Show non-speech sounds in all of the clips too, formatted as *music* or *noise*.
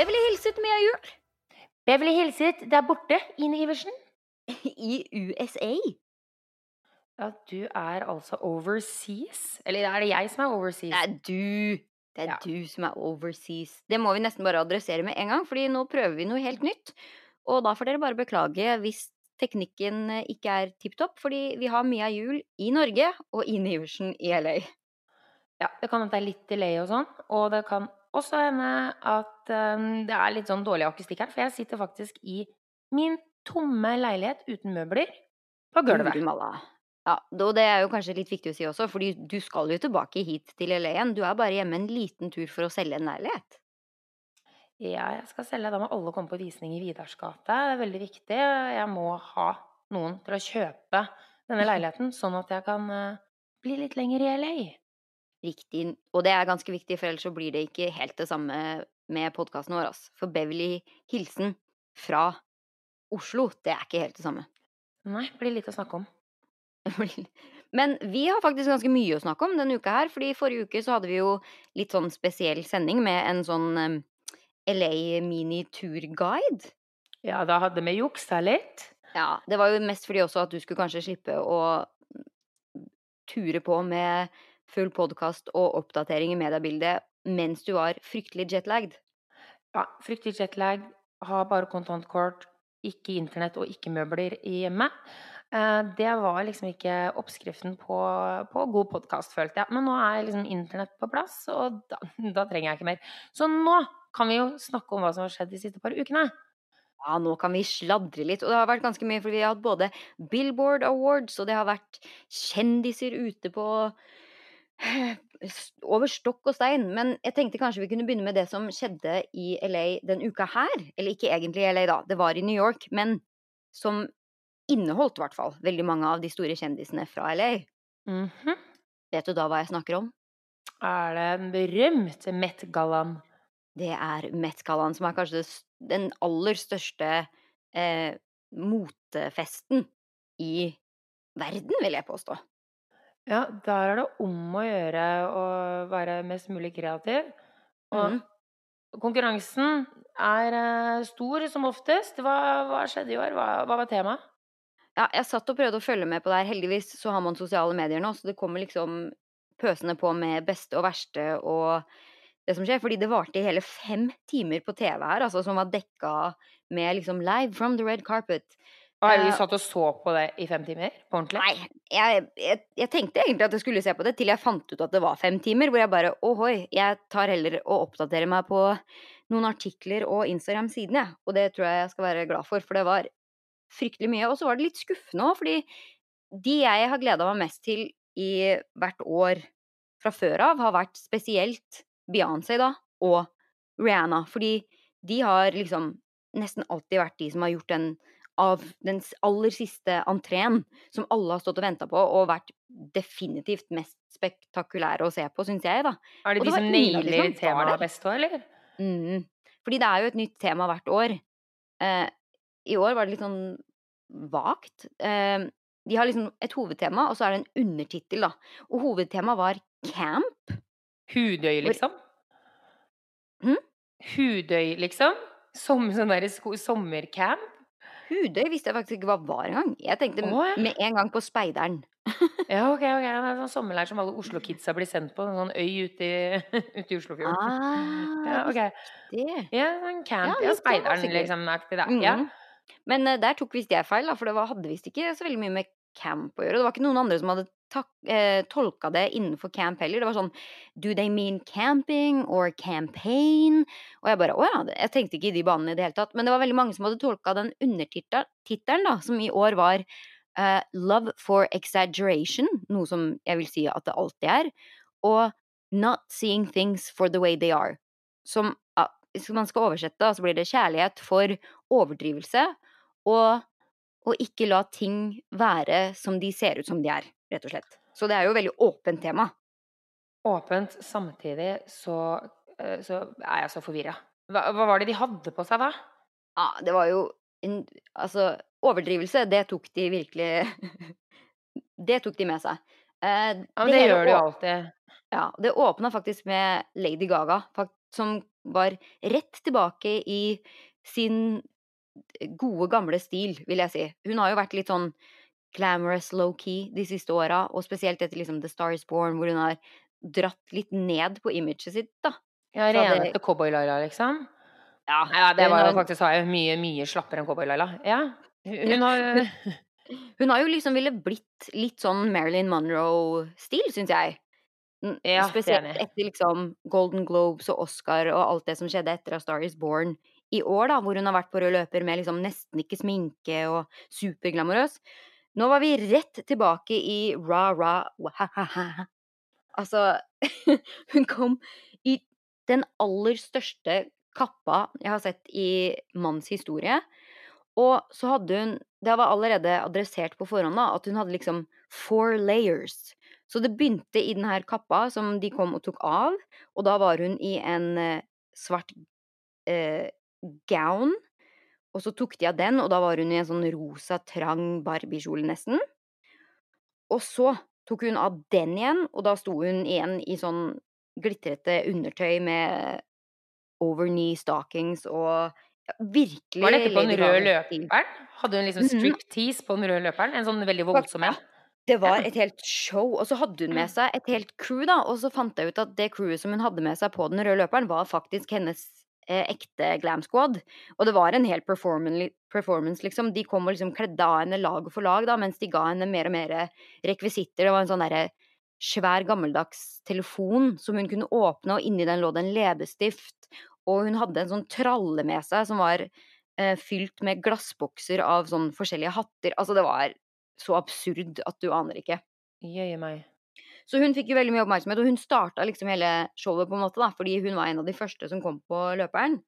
Beverly Hilset Mia Juel. Beverly Hilset der borte, Ine Iversen. I USA. *laughs* Ja, du er altså overseas? Eller er det jeg som er overseas? Det er du. Det er Ja. du som er overseas. Det må vi nesten bare adressere med en gang, fordi nå prøver vi noe helt nytt. Og da får dere bare beklage hvis teknikken eh, ikke er tipp topp, fordi vi har Mia Juel i Norge og Ine Iversen i LA. Ja, det kan hende det er litt delay og sånn. Og det kan også hende at eh, det er litt sånn dårlig akustikk her, for jeg sitter faktisk i min tomme leilighet uten møbler på gulvet. Ja, og det er jo kanskje litt viktig å si også, fordi du skal jo tilbake hit til LA igjen. Du er bare hjemme en liten tur for å selge en leilighet. Ja, jeg skal selge. Da må alle komme på visning i Vidars gate. Det er veldig viktig. Jeg må ha noen til å kjøpe denne *laughs* leiligheten, sånn at jeg kan eh, bli litt lenger i LA. Riktig. Og det er ganske viktig, for ellers så blir det ikke helt det samme med podkasten vår. ass. For Beverly Hilsen fra Oslo, det er ikke helt det samme. Nei, blir litt å snakke om. *laughs* Men vi har faktisk ganske mye å snakke om denne uka her. fordi forrige uke så hadde vi jo litt sånn spesiell sending med en sånn um, LA mini-turguide. Ja, da hadde vi juksa litt. Ja, det var jo mest fordi også at du skulle kanskje slippe å ture på med full podkast og oppdatering i mediebildet mens du var fryktelig jetlagd. Ja, fryktelig jetlagd. har bare kontantkort, ikke internett og ikke møbler i hjemmet. Eh, Det var liksom ikke oppskriften på, på god podkast, følte jeg. Men nå er liksom internett på plass, og da, *laughs* da trenger jeg ikke mer. Så nå kan vi jo snakke om hva som har skjedd de siste par ukene. Ja, nå kan vi sladre litt. Og det har vært ganske mye, for vi har hatt både Billboard Awards, og det har vært kjendiser ute på over stokk og stein. Men jeg tenkte kanskje vi kunne begynne med det som skjedde i LA den uka her. Eller ikke egentlig i LA, da. Det var i New York, men som inneholdt i hvert fall veldig mange av de store kjendisene fra LA. Mhm. Vet du da hva jeg snakker om? Er det den berømte Met-gallaen? Det er Met-gallaen, som er kanskje den aller største eh, motefesten i verden, vil jeg påstå. Ja, der er det om å gjøre å være mest mulig kreativ. Og mm. konkurransen er eh, stor som oftest. Hva, hva skjedde i år? Hva, hva var temaet? Ja, jeg satt og prøvde å følge med på det her. Heldigvis så har man sosiale medier nå, så det kommer liksom pøsende på med beste og verste og det som skjer. Fordi det varte i hele fem timer på TV her, altså som var dekka med liksom live from the red carpet. Og har du satt og så på det i fem timer? På ordentlig? Nei, jeg, jeg, jeg tenkte egentlig at jeg skulle se på det, til jeg fant ut at det var fem timer. Hvor jeg bare ohoi, jeg tar heller og oppdaterer meg på noen artikler og Instagram-siden, jeg. Og det tror jeg jeg skal være glad for, for det var fryktelig mye. Og så var det litt skuffende òg, fordi de jeg har gleda meg mest til i hvert år fra før av, har vært spesielt Beyoncé, da, og Rihanna. Fordi de har liksom nesten alltid vært de som har gjort den av den aller siste entreen som alle har stått og venta på, og vært definitivt mest spektakulære å se på, syns jeg, da. Er det de som nailer som temaet best òg, eller? Mm. Fordi det er jo et nytt tema hvert år. Eh, I år var det litt sånn vagt. Eh, de har liksom et hovedtema, og så er det en undertittel, da. Og hovedtemaet var camp. Hudøy, Hvor- liksom? Hm? Hudøy, liksom? Som sånn derre sommercamp? Hudøy visste jeg faktisk ikke hva var engang. Jeg tenkte oh, ja. med en gang på Speideren. *laughs* Ja, ok, ok. Det er sånn sommerleir som alle Oslo-kidsa blir sendt på. En sånn øy ute i, *laughs* ute i Oslofjorden. Ah, *laughs* Ja, ok. det. Ja, sånn camp. Ja, Ja, speideren, liksom. Aktig, da. Ja. Men uh, der tok visst jeg feil, da, for det var, hadde visst ikke så veldig mye med camp å gjøre. Det var ikke noen andre som hadde eh, tolka det innenfor camp heller. Det var sånn Do they mean camping or campaign? Og jeg bare Å ja. Jeg tenkte ikke i de banene i det hele tatt. Men det var veldig mange som hadde tolka den undertittelen, da, som i år var eh, Love for exaggeration, noe som jeg vil si at det alltid er, og Not seeing things for the way they are. Som hvis man skal oversette, så blir det kjærlighet for overdrivelse, og, og ikke la ting være som de ser ut som de er, rett og slett. Så det er jo et veldig åpent tema. Åpent samtidig så, eh, så er jeg så forvirra. Hva, hva var det de hadde på seg da? Ja, det var jo en Altså, overdrivelse, det tok de virkelig *laughs* Det tok de med seg. Eh, Ja, men det gjør de jo alltid. Ja, det åpna faktisk med Lady Gaga, som var rett tilbake i sin gode, gamle stil, vil jeg si. Hun har jo vært litt sånn glamorous low-key de siste åra, og spesielt etter liksom The Star Is Born, hvor hun har dratt litt ned på imaget sitt, da. Ja, rene det- cowboy-Laila, liksom? Ja, Ja, det var jo faktisk har jeg, mye, mye slappere enn cowboy-Laila. Ja. Hun har Hun har jo liksom ville blitt litt sånn Marilyn Monroe-stil, syns jeg. Ja, Spesielt etter liksom Golden Globes og Oscar og alt det som skjedde etter A Star Is Born i år, da, hvor hun har vært på rød løper med liksom nesten ikke sminke og superglamorøs. Nå var vi rett tilbake i ra-ra ha-ha-ha. Altså, *laughs* hun kom i den aller største kappa jeg har sett i manns historie. Og så hadde hun Det var allerede adressert på forhånd da, at hun hadde liksom four layers. Så det begynte i den her kappa som de kom og tok av, og da var hun i en eh, svart eh, gown. Og så tok de av den, og da var hun i en sånn rosa, trang Barbie-kjole nesten. Og så tok hun av den igjen, og da sto hun igjen i sånn glitrete undertøy med over knee stockings og virkelig Var dette på den røde løperen? Hadde hun liksom Mhm. striptease på den røde løperen? En sånn veldig voldsom en? Det var et helt show, og så hadde hun med Mm. seg et helt crew, da. Og så fant jeg ut at det crewet som hun hadde med seg på den røde løperen, var faktisk hennes eh, ekte glam squad. Og det var en hel performance, liksom. De kom og liksom kledde av henne lag for lag, da, mens de ga henne mer og mer rekvisitter. Det var en sånn derre svær, gammeldags telefon som hun kunne åpne, og inni den lå det en leppestift. Og hun hadde en sånn tralle med seg som var eh, fylt med glassbokser av sånn forskjellige hatter. Altså, det var så absurd at du aner ikke. Jøye meg. Så hun fikk jo veldig mye oppmerksomhet, og hun starta liksom hele showet, på en måte, da, fordi hun var en av de første som kom på løperen.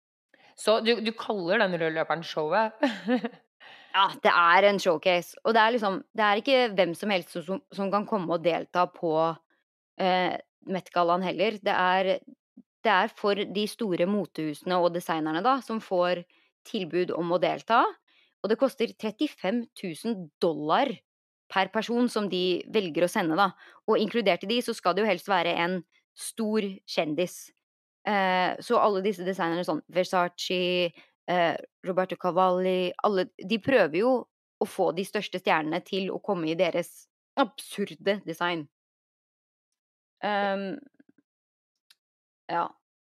Så du, du kaller den røde løperen showet? Ja, det er en showcase. Og det er liksom Det er ikke hvem som helst som, som kan komme og delta på eh, Met-gallaen heller. Det er, det er for de store motehusene og designerne, da, som får tilbud om å delta. Og det koster 35 000 dollar per person som de velger å sende, da. Og inkludert i de, så skal det jo helst være en stor kjendis. Eh, så alle disse designerne, sånn Versace, eh, Roberto Cavalli alle, De prøver jo å få de største stjernene til å komme i deres absurde design. Um, ja.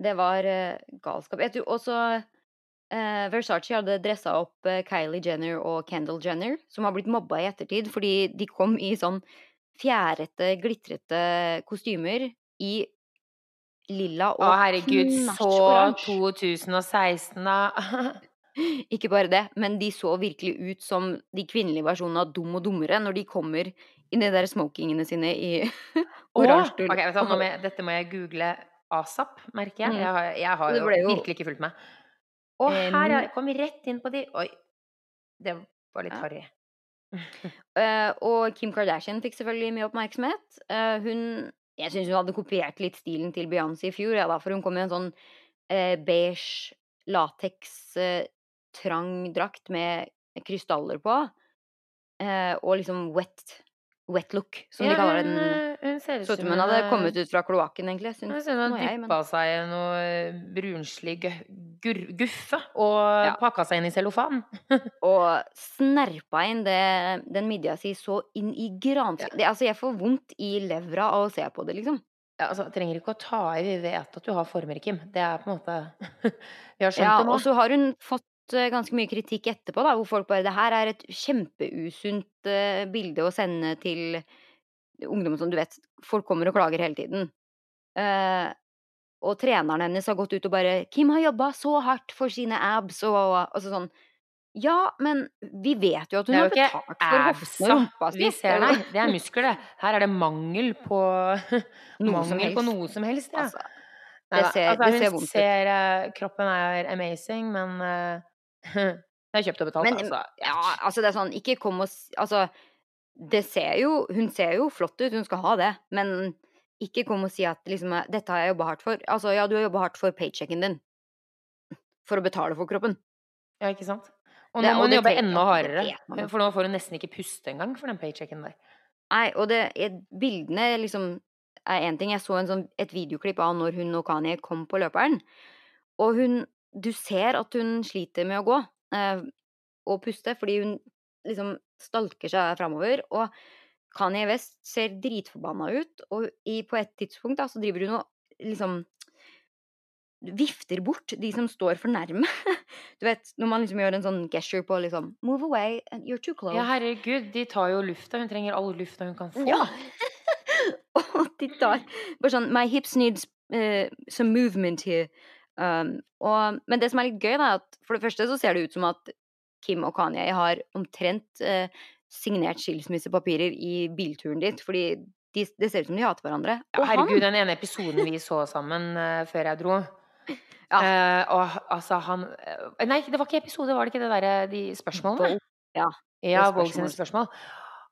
Det var eh, galskap. Jeg tror også eh, Versace hadde dressa opp eh, Kylie Jenner og Kendall Jenner, som har blitt mobba i ettertid fordi de kom i sånn fjærete, glitrete kostymer i lilla og Å, herregud, så 2016, da. *laughs* Ikke bare det, men de så virkelig ut som de kvinnelige versjonene av Dum og dummere når de kommer i de der smokingene sine i *laughs* oransje okay, dette må jeg google asap, merker jeg. Mm. Jeg har, jeg har jo- virkelig ikke fulgt med. Og Eh, her er, kom vi rett inn på de Oi, det var litt Ja. harry. uh, *laughs* og Kim Kardashian fikk selvfølgelig mye oppmerksomhet. Uh, hun Jeg syns hun hadde kopiert litt stilen til Beyoncé i fjor, ja, da, for hun kom i en sånn uh, beige lateks trang drakt med krystaller på. Og liksom wet wet look, som de kaller hun, den. hun ser ut som hun hadde kommet ut fra kloakken, egentlig. Hun Syns ser ut som hun dyppa seg i noe eh, brunslig guffe og Ja. pakka seg inn i cellofan. *laughs* Og snerpa inn det, den midja si så inn i gransk... Ja. altså, jeg får vondt i levra av å se på det, liksom. Ja, altså, trenger ikke å ta i, vi vet at du har former, Kim. Det er på en måte *laughs* Vi har skjønt Ja, det nå. og så har hun fått eh, ganske mye kritikk etterpå, da, hvor folk bare Det her er et kjempeusunt eh, bilde å sende til ungdom som du vet Folk kommer og klager hele tiden. Uh, og treneren hennes har gått ut og bare 'Kim har jobba så hardt for sine abs', og, og og sånn Ja, men vi vet jo at hun har betalt for hoftene og rumpa si. vi ser, nei. Det er muskler, det. Her er det mangel på *laughs* Noe Mangel på noe som helst, ja. Altså, det ser- altså, det ser vondt ut. ser Kroppen er amazing, men eh, *laughs* det er kjøpt og betalt, Men, altså. ja, altså det er sånn, ikke kom og Altså, det ser jo Hun ser jo flott ut, hun skal ha det, men ikke kom og si at liksom Dette har jeg jobba hardt for. Altså, ja, du har jobba hardt for paychecken din. For å betale for kroppen. Ja, ikke sant? Og Det- nå må hun jobbe enda hardere, for nå får hun nesten ikke puste engang for den paychecken der. Nei, og det bildene liksom er én ting. Jeg så en sånn, et videoklipp av når hun og Kanye kom på løperen. Og hun Du ser at hun sliter med å gå eh, og puste, fordi hun liksom stalker seg framover. Og Kanye West ser dritforbanna ut, og i, på et tidspunkt da, så driver hun og liksom vifter bort de som står for nærme. *laughs* Du vet, når man liksom gjør en sånn gesture på liksom Move away, you're too close. Ja, herregud, de tar jo lufta. Hun trenger all lufta hun kan få. Ja. *laughs* og de tar bare sånn My hips needs uh, some movement here. Um, og, men det som er litt gøy, da, er at for det første så ser det ut som at Kim og Kanye har omtrent uh, signert skilsmissepapirer i bilturen ditt, Fordi de, det ser ut som de hater hverandre. Ja, herregud, han den ene episoden vi så sammen uh, før jeg dro. Ja. Uh, og altså, han Nei, det var ikke episode, var det ikke det derre de spørsmålene? Ja, Ja, Vogue sine spørsmål.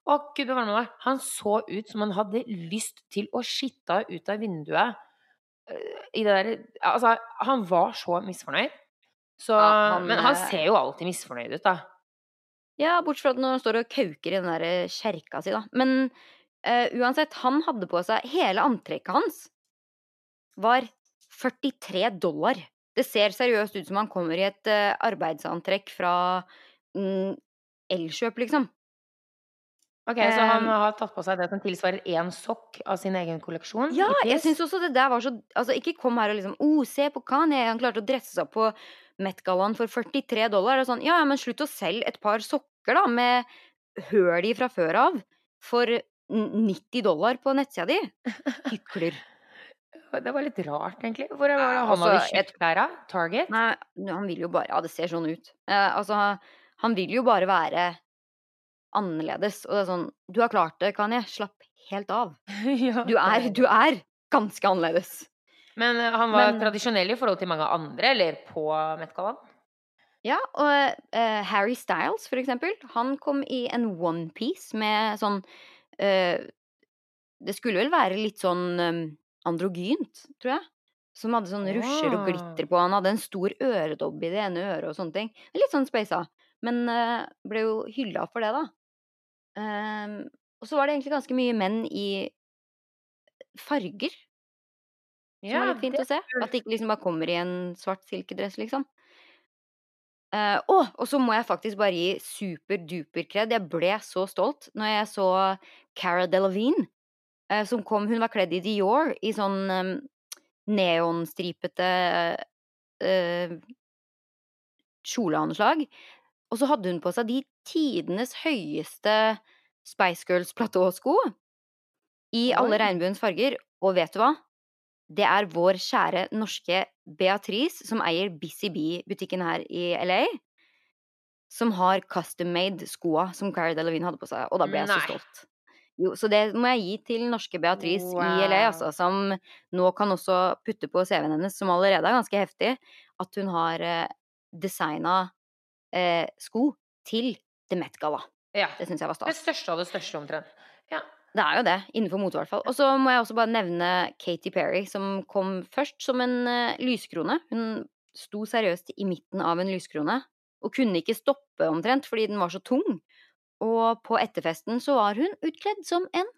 Å, gud bevare meg. Han så ut som han hadde lyst til å skitte ut av vinduet. I det der Altså, han var så misfornøyd. Så, Ja, han, men han eh, ser jo alltid misfornøyd ut, da. Ja, bortsett fra at når han står og kauker i den der eh, kjerka si, da. Men uh, uansett, han hadde på seg Hele antrekket hans var 43 dollar. Det ser seriøst ut som han kommer i et uh, arbeidsantrekk fra mm, Elkjøp, liksom. Ok, Så han har tatt på seg det som tilsvarer én sokk av sin egen kolleksjon? Ja, jeg syns også det der var så Altså, ikke kom her og liksom oh, se på Kanye, han klarte å dresse seg opp på Met-gallaen for 43 dollar. Er sånn, ja, ja, men slutt å selge et par sokker, da, med høl i fra før av, for 90 dollar på nettsida di. Hykler. *laughs* Det var litt rart, egentlig. Hvor var det han altså, hadde kjøpt klær av? Target? Nei, han vil jo bare Ja, det ser sånn ut. Eh, altså, han vil jo bare være annerledes. Og det er sånn Du har klart det, Kanye. Slapp helt av. *laughs* Du er, du er ganske annerledes. Men eh, han var Men- tradisjonell i forhold til mange andre, eller på Met-gallaen? Ja, og uh, Harry Styles, for eksempel, han kom i en onepiece med sånn uh, Det skulle vel være litt sånn um, androgynt, tror jeg. Som hadde sånn rusher og glitter på. Han hadde en stor øredobb i det ene øret og sånne ting. Litt sånn speisa. Men uh, ble jo hylla for det, da. Ehm, og så var det egentlig ganske mye menn i farger. Som var litt fint å se. At det ikke liksom bare kommer i en svart silkedress, liksom. Å, og så må jeg faktisk bare gi super-duper kred. Jeg ble så stolt når jeg så Cara Delevingne, Uh, som kom Hun var kledd i Dior i sånn um, neonstripete uh, kjoleanslag. Og så hadde hun på seg de tidenes høyeste Spice Girls platåsko i alle regnbuens farger. Og vet du hva? Det er vår kjære norske Beatrice, som eier Busy Bee-butikken her i LA, som har custom-made skoa som Cara Delevingne hadde på seg. Og da ble jeg så stolt. Jo, så det må jeg gi til norske Beatrice i LA, altså, som nå kan også putte på CV-en hennes, som allerede er ganske heftig, at hun har eh, designa eh, sko til The Met Gala. Ja. Det syns jeg var stas. Det største av det største, omtrent. Ja. Det er jo det, innenfor mote i hvert fall. Og så må jeg også bare nevne Katy Perry, som kom først som en uh, lyskrone. Hun sto seriøst i midten av en lyskrone, og kunne ikke stoppe omtrent fordi den var så tung. Og på etterfesten så var hun utkledd som en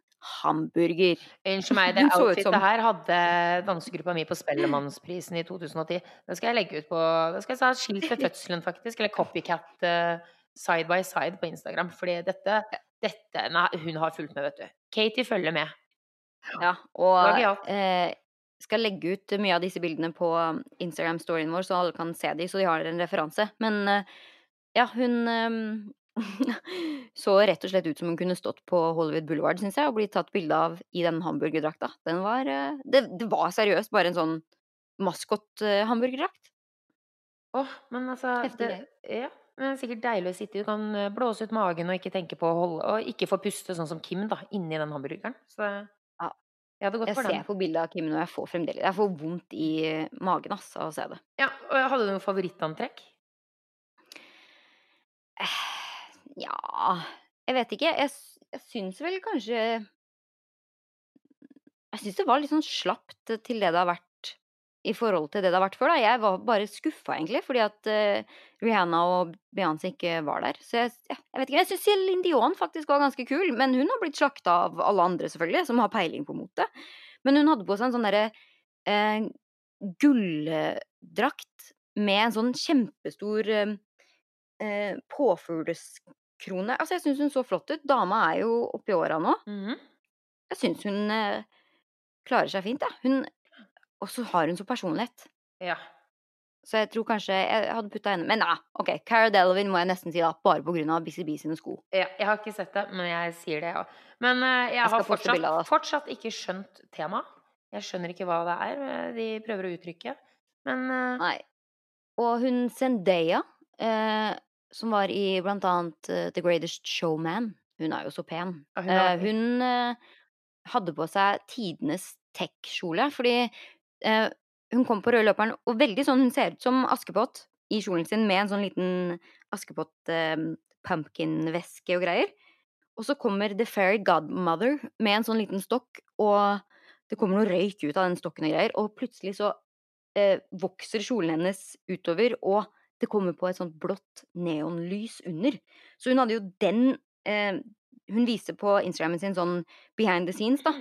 hamburger. Unnskyld meg, det *laughs* outfitet som- her hadde dansegruppa mi på Spellemannsprisen i 2010. Det skal jeg legge ut på Det skal jeg ha skilt ved *laughs* fødselen, faktisk. Eller copycat eh, side by side på Instagram. Fordi dette, dette Nei, hun har fulgt med, vet du. Katie følger med. Ja, og eh, skal legge ut mye av disse bildene på Instagram-storyen vår, så alle kan se de, så de har en referanse. Men eh, ja, hun eh, *laughs* så rett og slett ut som hun kunne stått på Hollywood Boulevard, syns jeg, og blitt tatt bilde av i den hamburgerdrakta. Den var eh, det, det var seriøst bare en sånn maskot-hamburgerdrakt. Åh, men altså Heftig det, ja, men det er sikkert deilig å sitte i. Du kan eh, blåse ut magen og ikke tenke på å holde Og ikke få puste sånn som Kim, da, inni den hamburgeren. Så Ja. jeg hadde gått Jeg for ser på bildet av Kim nå, jeg får fremdeles Jeg får vondt i magen ass, av å se det. Ja, og Hadde du noe favorittantrekk? Eh, *sighs* Ja Jeg vet ikke. Jeg, jeg syns vel kanskje Jeg syns det var litt sånn slapt til det det har vært i forhold til det det har vært før. da. Jeg var bare skuffa, egentlig, fordi at uh, Rihanna og Beyoncé ikke var der. Så jeg, ja, jeg vet ikke. Jeg syns Céline Dion faktisk var ganske kul, men hun har blitt slakta av alle andre, selvfølgelig, som har peiling på mote. Men hun hadde på seg en sånn derre uh, gulldrakt med en sånn kjempestor uh, eh, påfugleskrone. Altså, jeg syns hun så flott ut. Dama er jo oppi åra nå. Mhm. Jeg syns hun eh, klarer seg fint, jeg. Hun Og så har hun så personlighet. Ja. Så jeg tror kanskje jeg hadde putta henne Men nei, OK. Cara Delevingne må jeg nesten si, da. Bare på grunn av Busy Bee sine sko. ja. Jeg har ikke sett det, men jeg sier det, ja. Men uh, jeg, Jeg har fortsatt, fortsatt ikke skjønt temaet. Jeg skjønner ikke hva det er eh, de prøver å uttrykke. Men uh... Nei. Og hun Zendaya, uh, som var i blant annet The Greatest Showman Hun er jo så pen. Hun hadde på seg tidenes tech-kjole, fordi eh, hun kom på røde løperen, og veldig sånn Hun ser ut som Askepott i kjolen sin med en sånn liten Askepott eh, og greier. Og så kommer The Fairy Godmother med en sånn liten stokk, og det kommer noe røyk ut av den stokken og greier, og plutselig så eh, vokser kjolen hennes utover, og det kommer på et sånt blått neonlys under. Så hun hadde jo den eh, Hun viser på Instagramen sin sånn behind the scenes, da.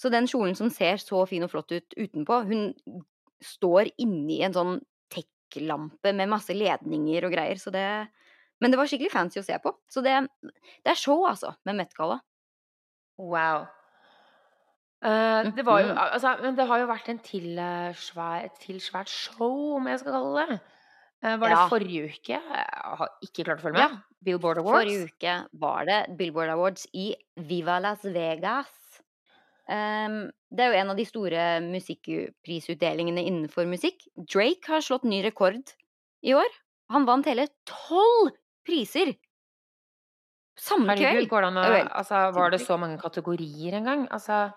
Så den kjolen som ser så fin og flott ut utenpå, hun står inni en sånn tech-lampe med masse ledninger og greier, så det Men det var skikkelig fancy å se på. Så det, det er show, altså, med Met-galla. wow. Uh, det var jo Mhm. Altså, men det har jo vært en til, uh, svær, et til svært show, om jeg skal kalle det. Uh, var det Ja. forrige uke? Jeg har ikke klart å følge Ja. Billboard Awards. Forrige uke var det Billboard Awards i Viva Las Vegas. Ehm, det er jo en av de store musikkprisutdelingene innenfor musikk. Drake har slått ny rekord i år. Han vant hele tolv priser! Samme kveld! går det an å Det jo helt Altså, var det så mange kategorier en gang? Altså,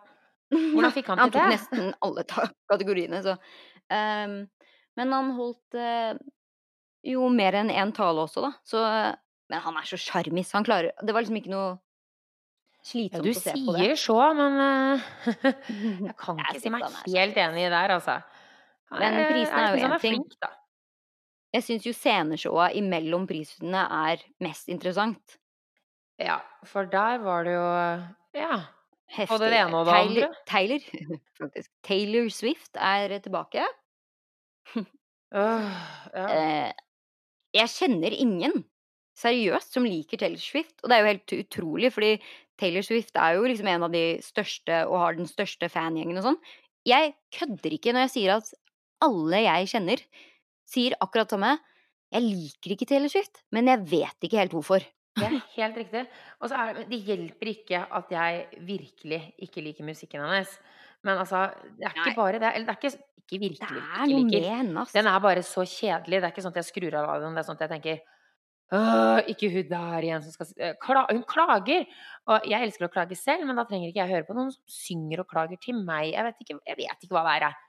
hvordan *laughs* fikk han til det? Han tok nesten alle kategoriene, så um, Men han holdt uh, jo mer enn én tale også, da. Så Men han er så sjarmis. Han klarer Det var liksom ikke noe slitsomt ja, å se på det. Du sier så, men uh, *laughs* jeg kan *laughs* Jeg ikke si meg helt enig helt enig der, altså. Men Eh, prisene er jo én ting. flink, da. Jeg syns jo sceneshowet imellom prisene er mest interessant. Ja, for der var det jo Ja. Heftig. Og det ene og det Taylor, andre. Taylor, *laughs* faktisk. Taylor Swift er tilbake. uh, ja. Eh, jeg kjenner ingen, seriøst, som liker Taylor Swift. Og det er jo helt utrolig, fordi Taylor Swift er jo liksom en av de største og har den største fangjengen og sånn. Jeg kødder ikke når jeg sier at alle jeg kjenner, sier akkurat samme. Jeg liker ikke Taylor Swift, men jeg vet ikke helt hvorfor. Det er helt riktig. Og så er det, det hjelper ikke at jeg virkelig ikke liker musikken hennes. Men altså, det er Nei. ikke bare det. Eller det er ikke, ikke Det virkelig er ikke noe liker. med henne, ass. Den er bare så kjedelig. Det er ikke sånn at jeg skrur av radioen. Det er sånn at jeg tenker «Åh, ikke hun der igjen som skal eh, kla Hun klager! Og jeg elsker å klage selv, men da trenger ikke jeg høre på noen som synger og klager til meg. Jeg vet ikke, jeg vet ikke hva det er.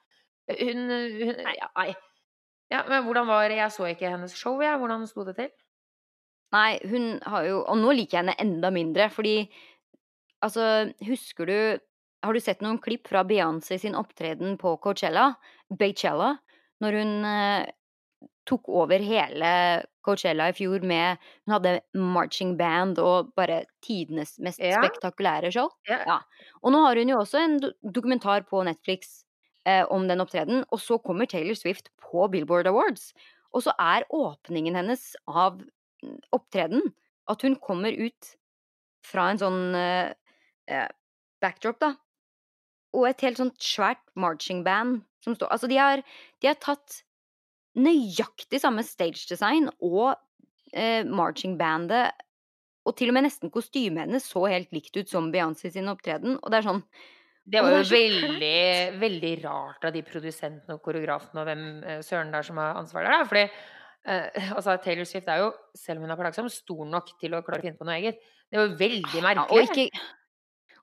Hun, hun ja, Nei. Ja, men hvordan var det? Jeg så ikke hennes show, jeg. Hvordan sto det til? Nei, hun har jo Og nå liker jeg henne enda mindre, fordi Altså, husker du Har du sett noen klipp fra Beyoncé sin opptreden på Coachella? Beychella? Når hun eh, tok over hele Coachella i fjor med Hun hadde marching band og bare tidenes mest Ja. spektakulære show. Ja. Ja. Og nå har hun jo også en dokumentar på Netflix eh, om den opptredenen, og så kommer Taylor Swift på Billboard Awards. Og så er åpningen hennes av opptredenen opptreden at hun kommer ut fra en sånn eh, eh, backdrop, da. Og et helt sånt svært marching band som står Altså, de har, de har tatt nøyaktig samme stage design og eh, marching bandet og til og med nesten kostymet hennes så helt likt ut som Beyoncé sin opptreden. Og det er sånn Det var jo det veldig, veldig rart av de produsentene og koreografene og hvem eh, søren det er som har ansvaret der. Fordi eh, altså, Taylor Swift er jo, selv om hun er plagsom, stor nok til å klare å finne på noe eget. Det var veldig Ja, og ikke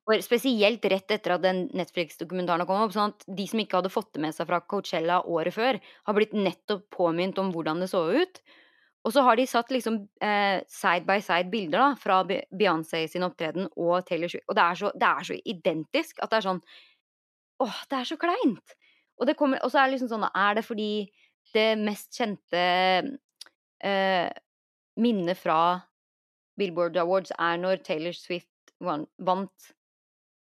og spesielt rett etter at den Netflix-dokumentaren kom opp. sånn at De som ikke hadde fått det med seg fra Coachella året før, har blitt nettopp påminnet om hvordan det så ut. Og så har de satt liksom eh, side by side bilder da, fra Beyoncé sin opptreden og Taylor Swift. Og det er, så, det er så identisk at det er sånn Åh, det er så kleint! Og, kommer, og så er det liksom sånn Er det fordi det mest kjente eh, minnet fra Billboard Awards er når Taylor Swift vant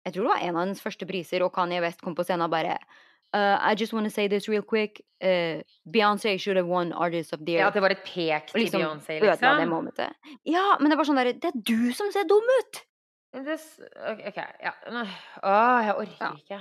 Jeg tror det var en av hennes første priser, og Kanye West kom på scenen og bare uh, I just want to say this real quick. Uh, Beyoncé should have won Artist of the Ja, Year. at det var et pek til liksom Beyoncé, liksom? momentet. Ja, men det var sånn derre Det er du som ser dum ut! This, ok, ja. Åh, jeg orker Ja. ikke.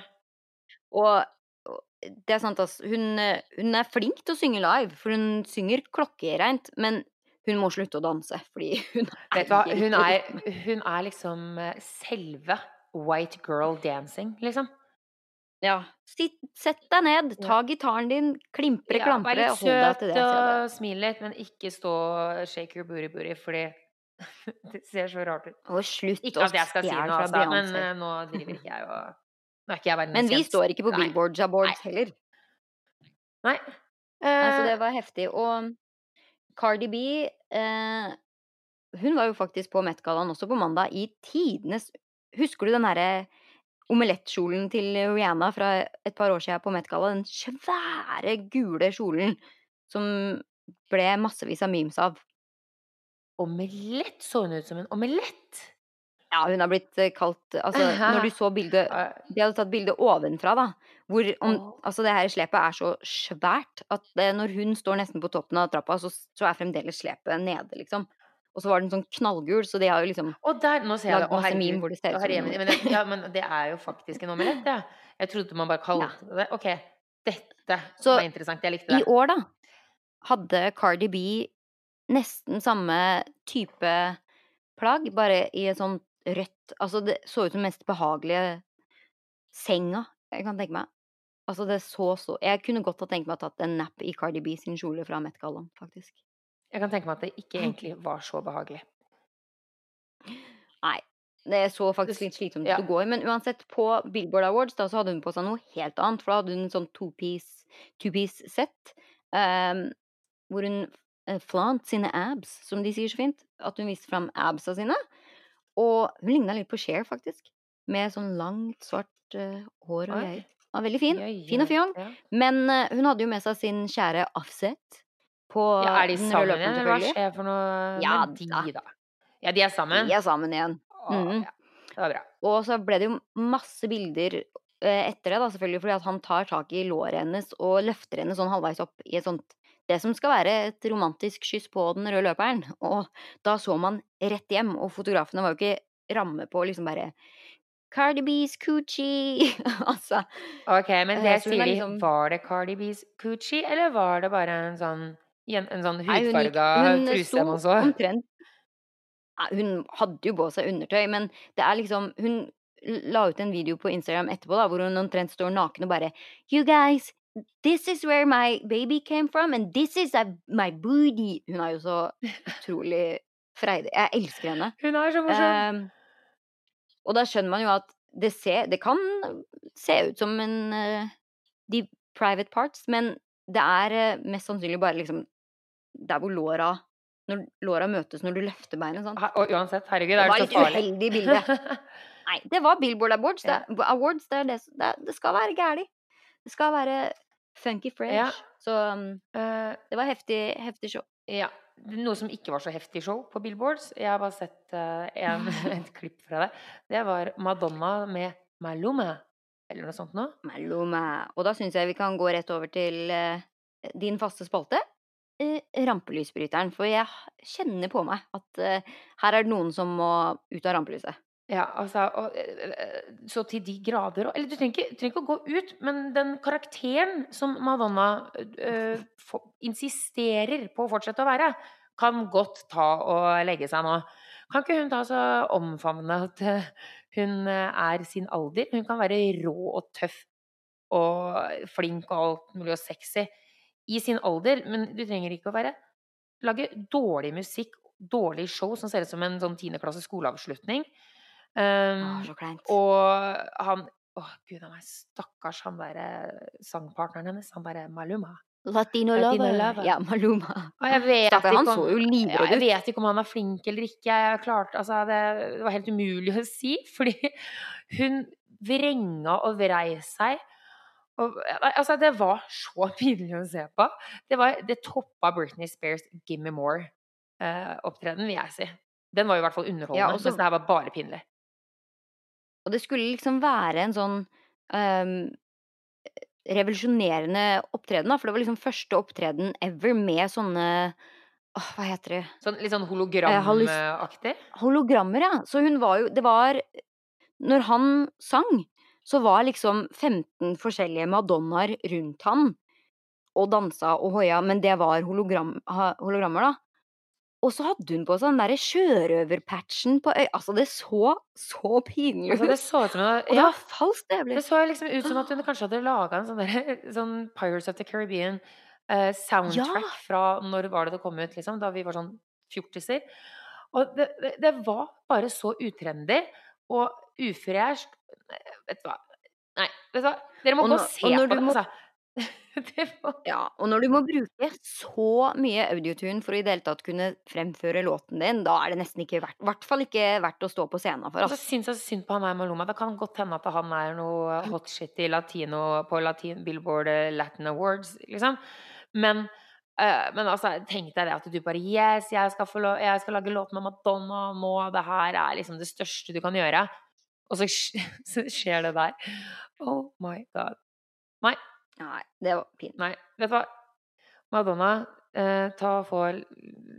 Og, og det er sant, ass. Hun, hun er flink til å synge live, for hun synger klokkereint. Men hun må slutte å danse, fordi *laughs* hun Vet du hva, hun er, *laughs* hun er liksom eh, selve white girl dancing, liksom. Ja. Sitt, sett deg ned, ta gitaren din, klimpre, Ja, vær klampre, litt hold deg søt det. og smil litt, men ikke stå shake your booty booty, fordi *laughs* det ser så rart ut. Og slutt Ikke å stjele fra altså, men Beyoncé. eh, nå driver ikke jeg og Nå er ikke jeg Men vi kjent. står ikke på awards heller. Nei. Nei, så Eh, det var heftig. Og Cardi B eh, Hun var jo faktisk på Met-gallaen også på mandag i tidenes Husker du den derre omelettkjolen til Rihanna fra et par år siden på Met-galla? Den svære, gule kjolen som ble massevis av memes av. Omelett så hun ut som en omelett! Ja, hun har blitt eh, kalt Altså, når du *laughs* så bildet Eh, De hadde tatt bilde ovenfra, da. Hvor om, altså det her slepet er så svært at det, når hun står nesten på toppen av trappa, så, så er fremdeles slepet nede, liksom. Og så var den sånn knallgul, så de har jo liksom Og der, nå ser jeg det. lagd masse meme hvor det ser ut som. Men, ja, men det er jo faktisk en omelett, ja. Jeg trodde man bare kalte det Ok, dette Så var interessant. Jeg likte I år, da, hadde Cardi B nesten samme type plagg, bare i et sånt rødt Altså, det så ut som den mest behagelige senga jeg kan tenke meg. Altså, det så så Jeg kunne godt ha tenkt meg å tatt en nap i Cardi B sin kjole fra Met-gallaen, faktisk. Jeg kan tenke meg at det ikke egentlig var så behagelig. Nei. Det så faktisk litt slitsomt ut ja. å gå i. Men uansett, på Billboard Awards da, så hadde hun på seg noe helt annet. For da hadde hun en sånn two-piece two um, set. ehm, hvor hun uh, flant sine abs, som de sier så fint. At hun viste fram absa sine. Og hun ligna litt på Cher, faktisk. Med sånn langt, svart uh, hår og greier. Ja, veldig fin. Fin og fjong. Men uh, hun hadde jo med seg sin kjære Offset. På Ja, er de sammen igjen, eller hva skjer for noe Ja med de, da. Ja, de er sammen? De er sammen igjen. Å, Mhm. ja. Det var bra. Og så ble det jo masse bilder eh, etter det, da, selvfølgelig, fordi at han tar tak i låret hennes og løfter henne sånn halvveis opp i et sånt Det som skal være et romantisk kyss på den røde løperen. Og da så man rett hjem, og fotografene var jo ikke ramme på liksom bare Cardi B's coochie. *laughs* altså. Ok, men Eh, det sier er de. liksom- Var det Cardi B's Coochie, eller var det bare en sånn, en, en sånn hudfarga hun truse man så? Omtrent Hun hadde jo på seg undertøy, men det er liksom Hun la ut en video på Instagram etterpå da, hvor hun omtrent står naken og bare You guys, this is where my baby came from, and this is my booty. Hun er jo så utrolig freidig. Jeg elsker henne. *laughs* Hun er så morsom! Um, og da skjønner man jo at det, ser, det kan se ut som en uh, de private parts, men det er uh, mest sannsynlig bare liksom der hvor låra Når låra møtes når du løfter beinet. Sånn. Og uansett, herregud, Det er var det litt så farlig? uheldig bilde. *laughs* Nei, det var Billboard Awards. Det, Ja. awards, det, det, det, det skal være gæli. Det skal være funky fresh. Ja. Så um, Eh, det var heftig, heftig show. ja. Noe som ikke var så heftig show på Billboards, jeg har bare sett uh, en, *laughs* *laughs* et klipp fra det, det var Madonna med Maluma, eller noe sånt noe. Maluma. Og da syns jeg vi kan gå rett over til uh, din faste spalte. Eh, rampelysbryteren. For jeg kjenner på meg at eh, her er det noen som må ut av rampelyset. Ja, altså, og, eh, så til de grader Eller du trenger ikke, trenger ikke å gå ut, men den karakteren som Madonna eh, for, insisterer på å fortsette å være, kan godt ta og legge seg nå. Kan ikke hun ta så omfavne at hun er sin alder? Hun kan være rå og tøff og flink og alt mulig og sexy i sin alder, men du trenger ikke å være Lage dårlig musikk, dårlig show som ser ut som en sånn tiendeklasse skoleavslutning. Um, så kleint. og han Å, gud a meg, stakkars han derre sangpartneren hennes. Han derre Maluma. Latino, Latino lover. lover. Ja, Maluma. Og jeg vet Stakkar, han ikke om- livredd ut. ja, jeg vet ikke om han er flink eller ikke. Jeg klarte, altså, det, det var helt umulig å si, fordi hun vrenga og vrei seg. Og, altså, det var så *laughs* pinlig å se på. Det, var, det toppa Britney Spears' 'Gimme More'-opptreden, vil jeg si. Den var jo i hvert fall underholdende, Ja, og så- mens det her var bare pinlig. Og det skulle liksom være en sånn um, revolusjonerende opptreden, da. For det var liksom første opptreden ever med sånne Åh, hva heter det? Sånn litt sånn Eh, hologramaktig? Hologrammer, ja. Så hun var jo Det var Når han sang, så var liksom 15 forskjellige madonnaer rundt han og dansa og hoia, men det var hologram, hologrammer, da. Og så hadde hun på seg den derre sjørøverpatchen på øy... Altså, det så så pinlig ut. Altså, det så ut som hun og det var falskt, det. Det så liksom ut som at hun *gasps* kanskje hadde laga en sånn, der, *laughs* sånn Pirates of the Caribbean eh, soundtrack Ja. fra når var det det kom ut, liksom? Da vi var sånn fjortiser. Og det, det, det var bare så utrendy og ufresht. Vet du hva. Nei, vet du hva. Dere må Og gå og se og på det, må- altså. *laughs* det Ja, og når du må bruke så mye audiotune for å i det hele tatt kunne fremføre låten din, da er det nesten ikke verdt I hvert fall ikke verdt å stå på scenen for. Altså. så syns jeg synd på han der Maluma. Det kan godt hende at han er noe hot shit i latino på latin, Billboard Latin Awards, liksom. Men, eh, men altså, tenk deg det at du bare Yes, jeg skal, få lov, jeg skal lage låt med Madonna nå. Det her er liksom det største du kan gjøre. Og så, *laughs* så skjer det der. Oh my god. Nei, Nei, det var pinlig. nei. Vet du hva? Madonna, eh, ta og få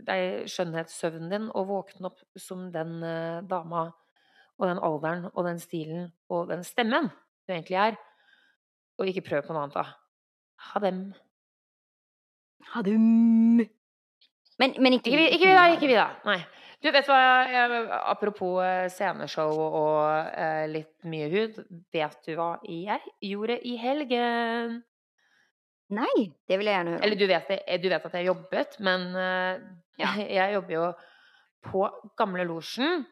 deg skjønnhetssøvnen din og våkne opp som den eh, dama og den alderen og den stilen og den stemmen du egentlig er. Og ikke prøv på noe annet, da. Ha dem. Hadum. Men, men ikke Ikke ikke vi da, ikke vi da. Nei. Du, vet hva, jeg, apropos eh, sceneshow og eh, litt mye hud. Vet du hva jeg gjorde i helgen? Nei, det vil jeg gjerne høre Eller du vet, du vet at jeg jobbet, men eh, Ja. *laughs* jeg jobber jo på Gamle Losjen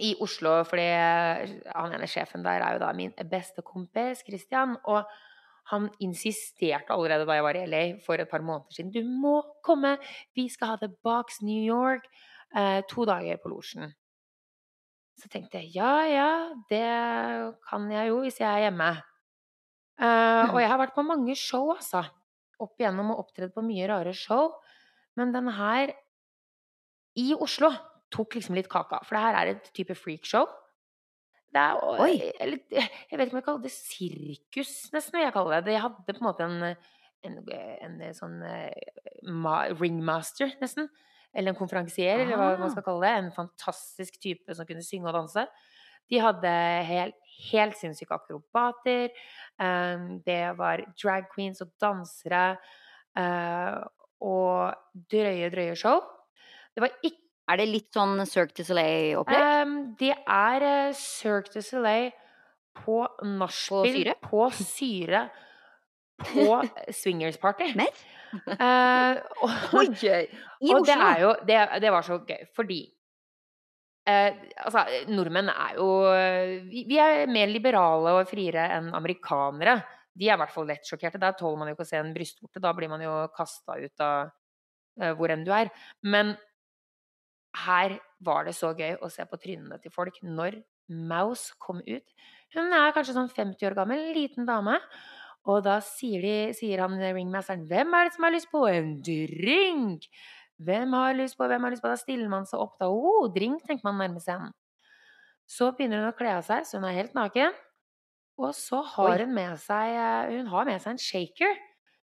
i Oslo, fordi han ene sjefen der er jo da min beste kompis, Christian. Og han insisterte allerede da jeg var i LA for et par måneder siden. Du må komme! Vi skal ha The Box New York. Eh, to dager på Losjen. Så tenkte jeg ja, ja, det kan jeg jo hvis jeg er hjemme. Eh, og jeg har vært på mange show, altså. Opp igjennom og opptredd på mye rare show. Men den her i Oslo tok liksom litt kaka. For det her er et type freakshow. Det er, Oi. Eller, *laughs* jeg vet ikke om jeg kaller det sirkus, nesten. Jeg kaller det. Jeg hadde på en måte en, en, en, sånn eh, ringmaster, nesten. Eller en konferansier, eller hva man Ah. skal kalle det. En fantastisk type som kunne synge og danse. De hadde helt, helt sinnssyke akrobater. eh, det var drag queens og dansere. eh, og drøye, drøye show. Det var ikke Er det litt sånn Cirque du Soleil-opplegg? Ehm, det er uh, Cirque du Soleil på nachspiel, syre? på syre, på *laughs* swingers-party. Mer? Eh, og! *laughs* I og det jo det, det var så gøy, fordi eh, Altså, nordmenn er jo vi, vi er mer liberale og friere enn amerikanere. De er i hvert fall lett sjokkerte. Der tåler man jo ikke å se en brystvorte. Da blir man jo kasta ut av eh, hvor enn du er. Men her var det så gøy å se på trynene til folk når Mouse kom ut. Hun er kanskje sånn 50 år gammel, liten dame. Og da sier, de, sier han ringmasteren 'Hvem er det som har lyst på en drink?' Hvem har lyst på, hvem har lyst på? Da stiller man seg opp, da. Oh, drink, tenker man nærmest igjen. Så begynner hun å kle av seg, så hun er helt naken. Og så har hun med seg eh, Hun har med seg en shaker.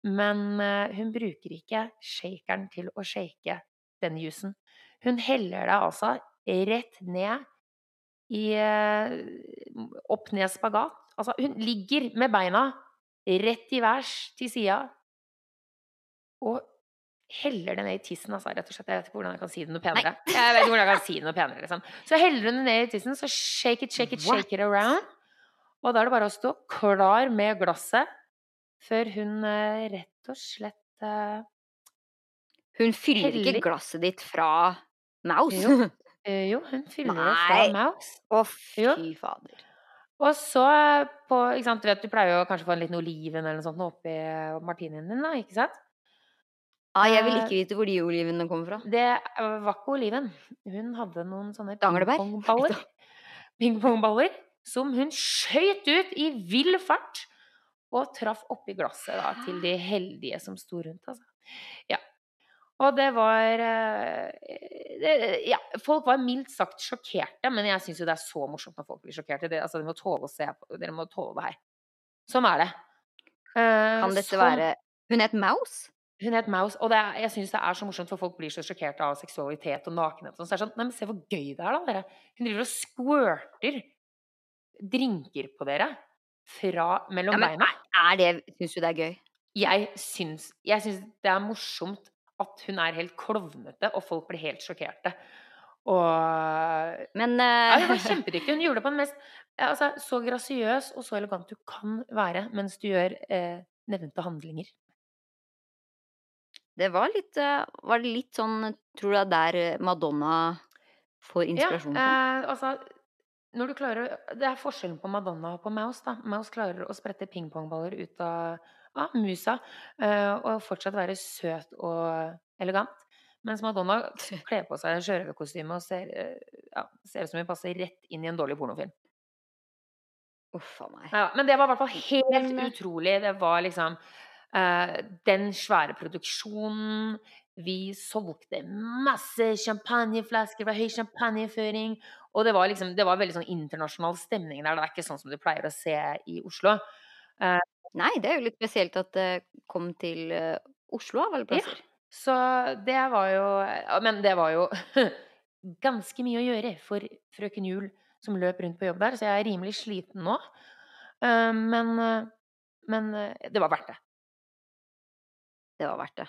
Men eh, hun bruker ikke shakeren til å shake den jusen. Hun heller det altså rett ned i eh, Opp ned spagat. Altså, hun ligger med beina rett i værs til sida og heller det ned i tissen, altså, rett og slett. Jeg vet ikke hvordan jeg kan si det noe penere. Jeg vet ikke hvordan jeg kan si det noe penere, liksom. Så heller hun det ned i tissen, så shake it, shake it, What? shake it around. Og da er det bare å stå klar med glasset før hun eh, rett og slett uh, Hun fyller heller. ikke glasset ditt fra Mouse? Jo. *laughs* eh, Jo, hun fyller det fra Mouse. Å, Jo. fy fader. Og så på ikke sant, Du vet, du pleier jo kanskje å få en liten oliven eller noe sånt oppi martinien din, da, ikke sant? Ah, jeg vil Eh, ikke vite hvor de olivene kommer fra. Det var ikke oliven. Hun hadde noen sånne pingpongballer. *laughs* Pingpongballer som hun skøyt ut i vill fart og traff oppi glasset da, til de heldige som sto rundt. Altså. Ja. Og det var eh, det, Ja, folk var mildt sagt sjokkerte, men jeg syns jo det er så morsomt når folk blir sjokkerte. Det, altså, dere må tåle å se på Dere må tåle det her. Sånn er det. Uh, Kan dette som være Hun het Mouse? Hun het Mouse, og det er, jeg syns det er så morsomt, for folk blir så sjokkerte av seksualitet og nakenhet. og sånn. Så det er sånn, nei, men Se hvor gøy det er, da, dere. Hun driver og squirter drinker på dere fra mellom Ja, men beina. er det Syns du det er gøy? Jeg syns, jeg syns det er morsomt at hun er helt klovnete, og folk blir helt sjokkerte. Og Men ja, Hun var eh, *laughs* kjempedyktig. Hun gjorde det på den mest altså, så grasiøs og så elegant du kan være mens du gjør eh, nevnte handlinger. det var litt eh, Var det litt sånn Tror du det er der eh, Madonna får inspirasjon fra? eh, altså når du klarer Det er forskjellen på Madonna og på Mouse. da. Mouse klarer å sprette pingpongballer ut av, av musa eh, og fortsatt være søt og elegant. Mens Madonna *laughs* kler på seg sjørøverkostyme og ser, eh, ja, ser ut som hun passer rett inn i en dårlig pornofilm. Uff a meg. Ja, men det var i hvert fall helt eh, utrolig. Det var liksom uh, den svære produksjonen. Vi solgte masse champagneflasker fra høy champagneføring. Og det var liksom, det var veldig sånn internasjonal stemning der. Det er ikke sånn som du pleier å se i Oslo. Nei, det er jo litt spesielt at det kom til eh, Oslo av alle Ja, plasser. så det var jo Men det var jo *laughs* ganske mye å gjøre for frøken Jul som løp rundt på jobb der, så jeg er rimelig sliten nå. Eh, men, eh, men eh, det var verdt det. Det var verdt det.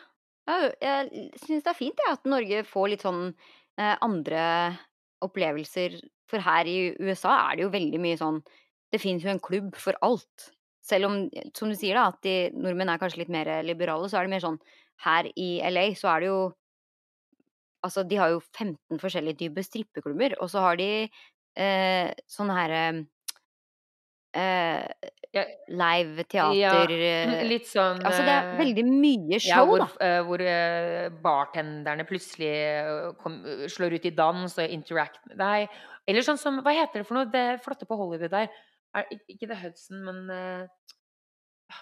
Jeg syns det er fint ja, at Norge får litt sånn eh, andre opplevelser. For her i USA er det jo veldig mye sånn Det fins jo en klubb for alt. Selv om, som du sier, da, at de, nordmenn er kanskje litt mer liberale, så er det mer sånn Her i LA så er det jo Altså, de har jo 15 forskjellige typer strippeklubber, og så har de eh, sånne herre eh, Live teater ja, *laughs* litt sånn Altså, det er eh, veldig mye ja, show, hvor, da. eh, hvor eh, bartenderne plutselig eh, kom, slår ut i dans og interact deg. Eller sånn som Hva heter det for noe? Det flotte på Hollywood der. Er, ikke The Hudson, men uh,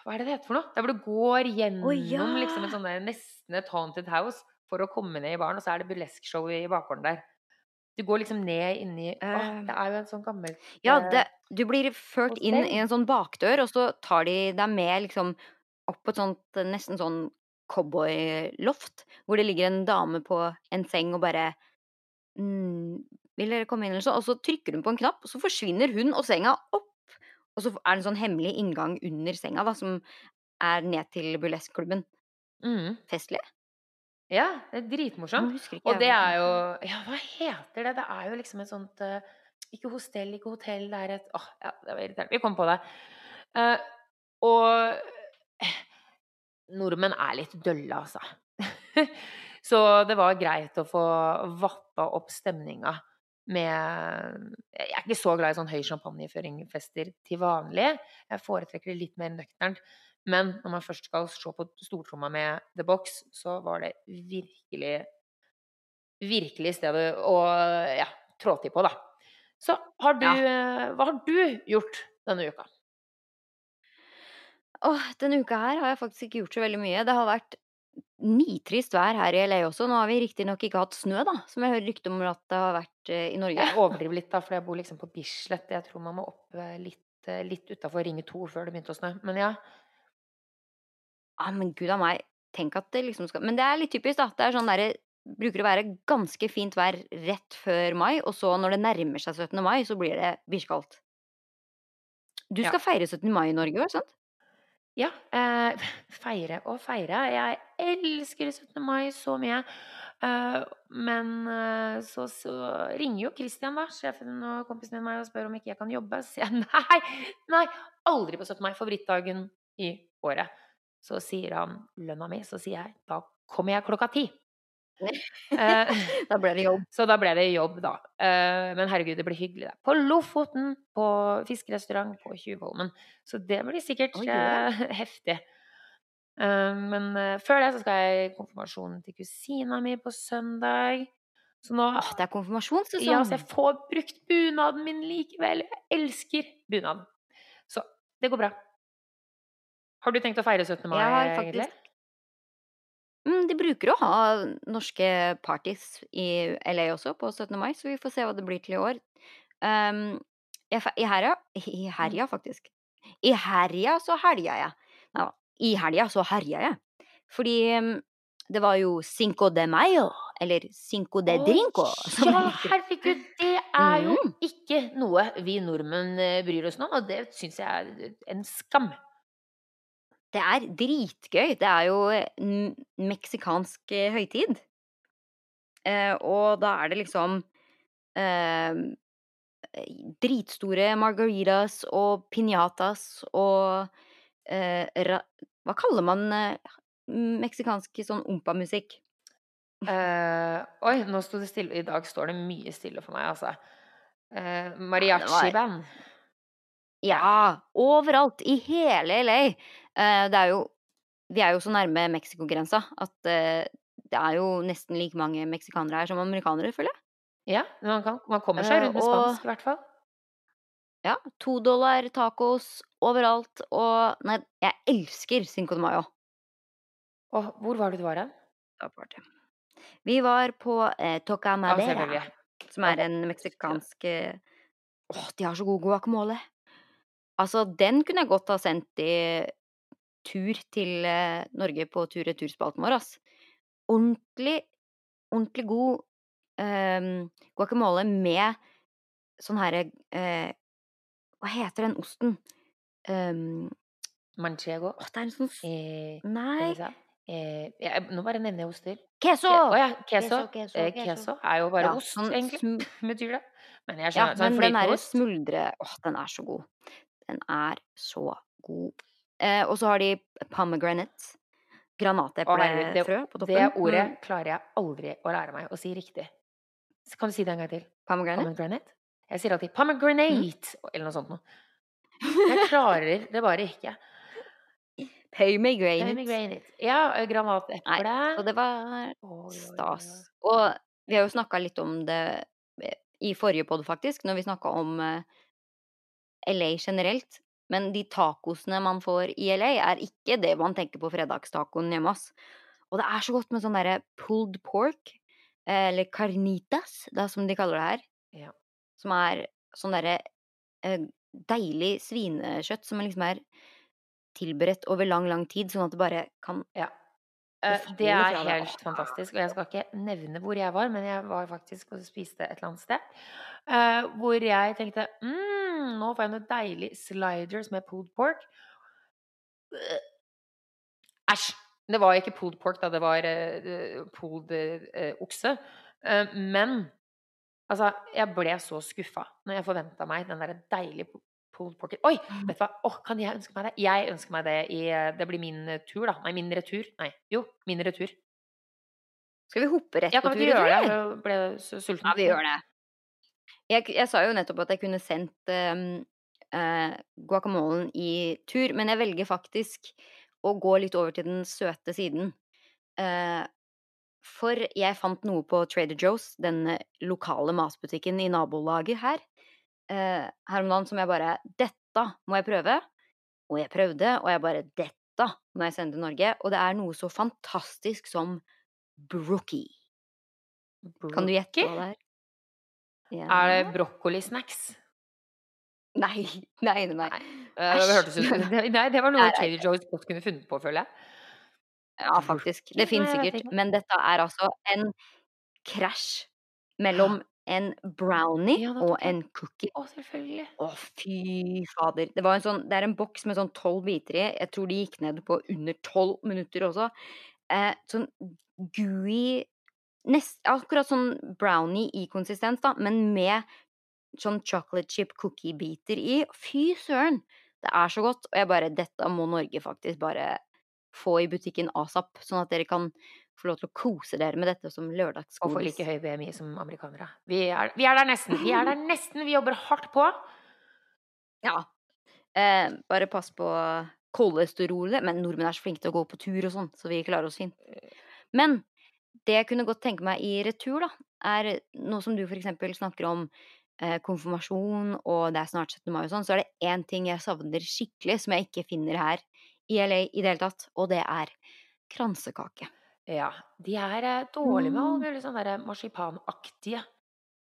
Hva er det det heter for noe? Der hvor du går gjennom ja! liksom et sånn der, nesten et haunted house for å komme ned i baren, og så er det burlesque-show i bakgården der. Du går liksom ned inni uh, Eh, Det er jo en sånn gammelt Ja, eh, det, du blir ført inn i en sånn bakdør, og så tar de deg med liksom opp på et sånt nesten sånn cowboyloft, hvor det ligger en dame på en seng og bare mm, 'Vil dere komme inn?' eller så, og så trykker hun på en knapp, og så forsvinner hun og senga opp. Og så er det en sånn hemmelig inngang under senga, da, som er ned til burlesque-klubben. mm. Festlig. Ja, det er dritmorsomt. Og det er jo Ja, hva heter det? Det er jo liksom et sånt eh, Ikke hostell, ikke hotell, det er et Åh, ja, det var irriterende. Vi kom på det. Uh, og nordmenn er litt dølle, altså. *laughs* Så det var greit å få vappa opp stemninga med Jeg er ikke så glad i sånn høy champagneføringfester til vanlig. Jeg foretrekker det litt mer nøkternt. Men når man først skal se på stortromma med The Box, så var det virkelig Virkelig stedet å ja, trå til på, da. Så har du Ja. Hva har du gjort denne uka? Åh, denne uka her har jeg faktisk ikke gjort så veldig mye. Det har vært nitrist vær her i LA også. Nå har vi riktignok ikke hatt snø, da, som jeg hører rykte om at det har vært eh, i Norge. Jeg overdriver litt, da, for jeg bor liksom på Bislett. Jeg tror man må opp eh, litt, eh, litt utafor Ringe 2 før det begynte å snø. Men ja. Ah, men gud a meg, tenk at det liksom skal Men det er litt typisk, da. Det er sånn derre Bruker å være ganske fint vær rett før mai, og så når det nærmer seg 17. mai, så blir det bikkjekaldt. Du Ja. skal feire 17. mai i Norge, sant? Ja. Eh, *laughs* feire og feire. Jeg elsker 17. mai så mye. Eh, men eh, så, så ringer jo Christian, da, sjefen og kompisen min, meg og spør om ikke jeg kan jobbe. Så sier jeg *laughs* nei, nei, aldri på 17. mai. Favorittdagen i året. Så sier han lønna mi, så sier jeg da kommer jeg klokka ti. Eh, *laughs* Da ble det jobb. så da ble det jobb, da. Eh, men herregud, det blir hyggelig. Da. På Lofoten, på fiskerestaurant på Tjuvholmen. Så det blir sikkert oh, eh, *laughs* heftig. Eh, men før det så skal jeg i konfirmasjonen til kusina mi på søndag. Så nå Åh, det er konfirmasjonssesong. Ja, så jeg får brukt bunaden min likevel. Jeg elsker bunaden. Så det går bra. Har du tenkt å feire 17. mai, Jeg har egentlig? faktisk mm, De bruker å ha norske parties i LA også på 17. mai, så vi får se hva det blir til i år. Um, jeg, I herja I herja, faktisk. I herja så helja jeg. Neida. I helja så herja jeg. Fordi um, det var jo Cinco de Mayo, eller Cinco de Drinco. *laughs* Oh, ja, herregud! Det er jo mm. ikke noe vi nordmenn eh, bryr oss om, og det syns jeg er en skam. Det er dritgøy. Det er jo meksikansk eh, høytid. Eh, og da er det liksom eh, dritstore margaritas og piñatas og eh, ra Hva kaller man eh, meksikansk sånn ompa-musikk? Eh, oi, nå sto det stille. I dag står det mye stille for meg, altså. Mariachi-band. Ja, overalt. I hele LA. Eh, det er jo Vi er jo så nærme Mexicogrensa at eh, det er jo nesten like mange meksikanere her som amerikanere, føler jeg. Ja, man, kan, man kommer seg Eh, rundt med og- spansk, i hvert fall. Ja, to dollar tacos overalt. Og Nei, jeg elsker Cinco de Mayo. Og hvor var det du var hen? Vi var på eh, Toca Ja, som er en meksikansk Å, de har så god guacamole! Altså, den kunne jeg godt ha sendt i tur til eh, Norge på tur-retur-spalten vår, ass. Ordentlig, ordentlig god um, guacamole med sånn herre uh, Hva heter den osten? Um, Manchego. åh, det er en sånn Eh, Nei. Eh, ja, nå bare nevner jeg oster. Queso! Å ja, queso. Queso, queso, Eh, queso. er jo bare Ja, ost, sånn egentlig, betyr *laughs* det. Men jeg Ja, men sånn den derre smuldre Åh, den er så god. Den er så god. Eh, og så har de pomegranate. Granateplefrø på toppen. Det ordet Mm, klarer jeg aldri å lære meg å si riktig. Så Kan du si det en gang til? pomegranate. Pomegranate? Jeg sier alltid pomegranate, eller noe sånt noe. Jeg *laughs* klarer det bare ikke. Pomegranate. Pomegranate. Ja, eh, granateple. så det var stas. Og vi har jo snakka litt om det eh, i forrige pod, faktisk, når vi snakka om eh, LA generelt. Men de tacosene man får i LA, er ikke det man tenker på fredagstacoen hjemme. hos. Og det er så godt med sånn derre pulled pork, eh, eller carnitas, da, som de kaller det her. Ja. Som er sånn derre eh, deilig svinekjøtt som liksom er tilberedt over lang, lang tid, sånn at det bare kan Ja. Det Eh, Det er helt fantastisk. Og jeg skal ikke nevne hvor jeg var, men jeg var faktisk og spiste et eller annet sted. hvor jeg tenkte mm, nå får jeg noe deilig sliders med pulled pork. Æsj! Det var ikke pulled pork, da. Det var uh, pulled uh, okse. Uh, men altså, jeg ble så skuffa når jeg forventa meg den der deilige pu- pulled porken. Oi! Vet du hva? Åh, kan jeg ønske meg det? Jeg ønsker meg det i Det blir min tur, da. Nei, min retur. Nei, jo, min retur. Skal vi hoppe rett på tur? Ja, kan vi ikke gjøre det? Jeg ble så sulten. Ja, vi gjør det. Jeg, jeg sa jo nettopp at jeg kunne sendt um, uh, guacamolen i tur, men jeg velger faktisk å gå litt over til den søte siden. Uh, for jeg fant noe på Trader Joe's, den eh, lokale matbutikken i nabolaget her, uh, her om dagen som jeg bare Dette må jeg prøve. Og jeg prøvde, og jeg bare Dette må jeg sende til Norge. Og det er noe så fantastisk som brookie. Kan du gjette hva det er? Ja. Er det brokkolisnacks? Nei, *laughs* nei, nei. nei. Eh, Det hørtes ut. *laughs* Nei, det var noe. Trader Joe's godt kunne funnet på, føler jeg. Ja, faktisk. Det finnes sikkert. Men dette er altså en krasj mellom en brownie Ja, og en cookie. Å, selvfølgelig. Å, fy fader. Det, var en sånn, det er en boks med sånn tolv biter i. Jeg tror de gikk ned på under tolv minutter også. Eh, sånn gooey nest, Akkurat sånn brownie i konsistens, da, men med sånn chocolate chip cookie-biter i. Fy søren! Det er så godt. Og jeg bare Dette må Norge faktisk bare få i butikken asap, sånn at dere kan få lov til å kose dere med dette som Og få like høy BMI som amerikanere. Vi er, vi er der nesten. Vi er der nesten. Vi jobber hardt på. Ja. Eh, bare pass på kolesterolet. Men nordmenn er så flinke til å gå på tur og sånn, så vi klarer oss fint. Men det jeg kunne godt tenke meg i retur, da, er noe som du eksempel snakker om eh, konfirmasjon, og det er snart 17. mai og sånn, så er det én ting jeg savner skikkelig, som jeg ikke finner her i LA i det hele tatt, og det er kransekake. Ja. De er dårlige med alle mulige sånne sånn marsipanaktige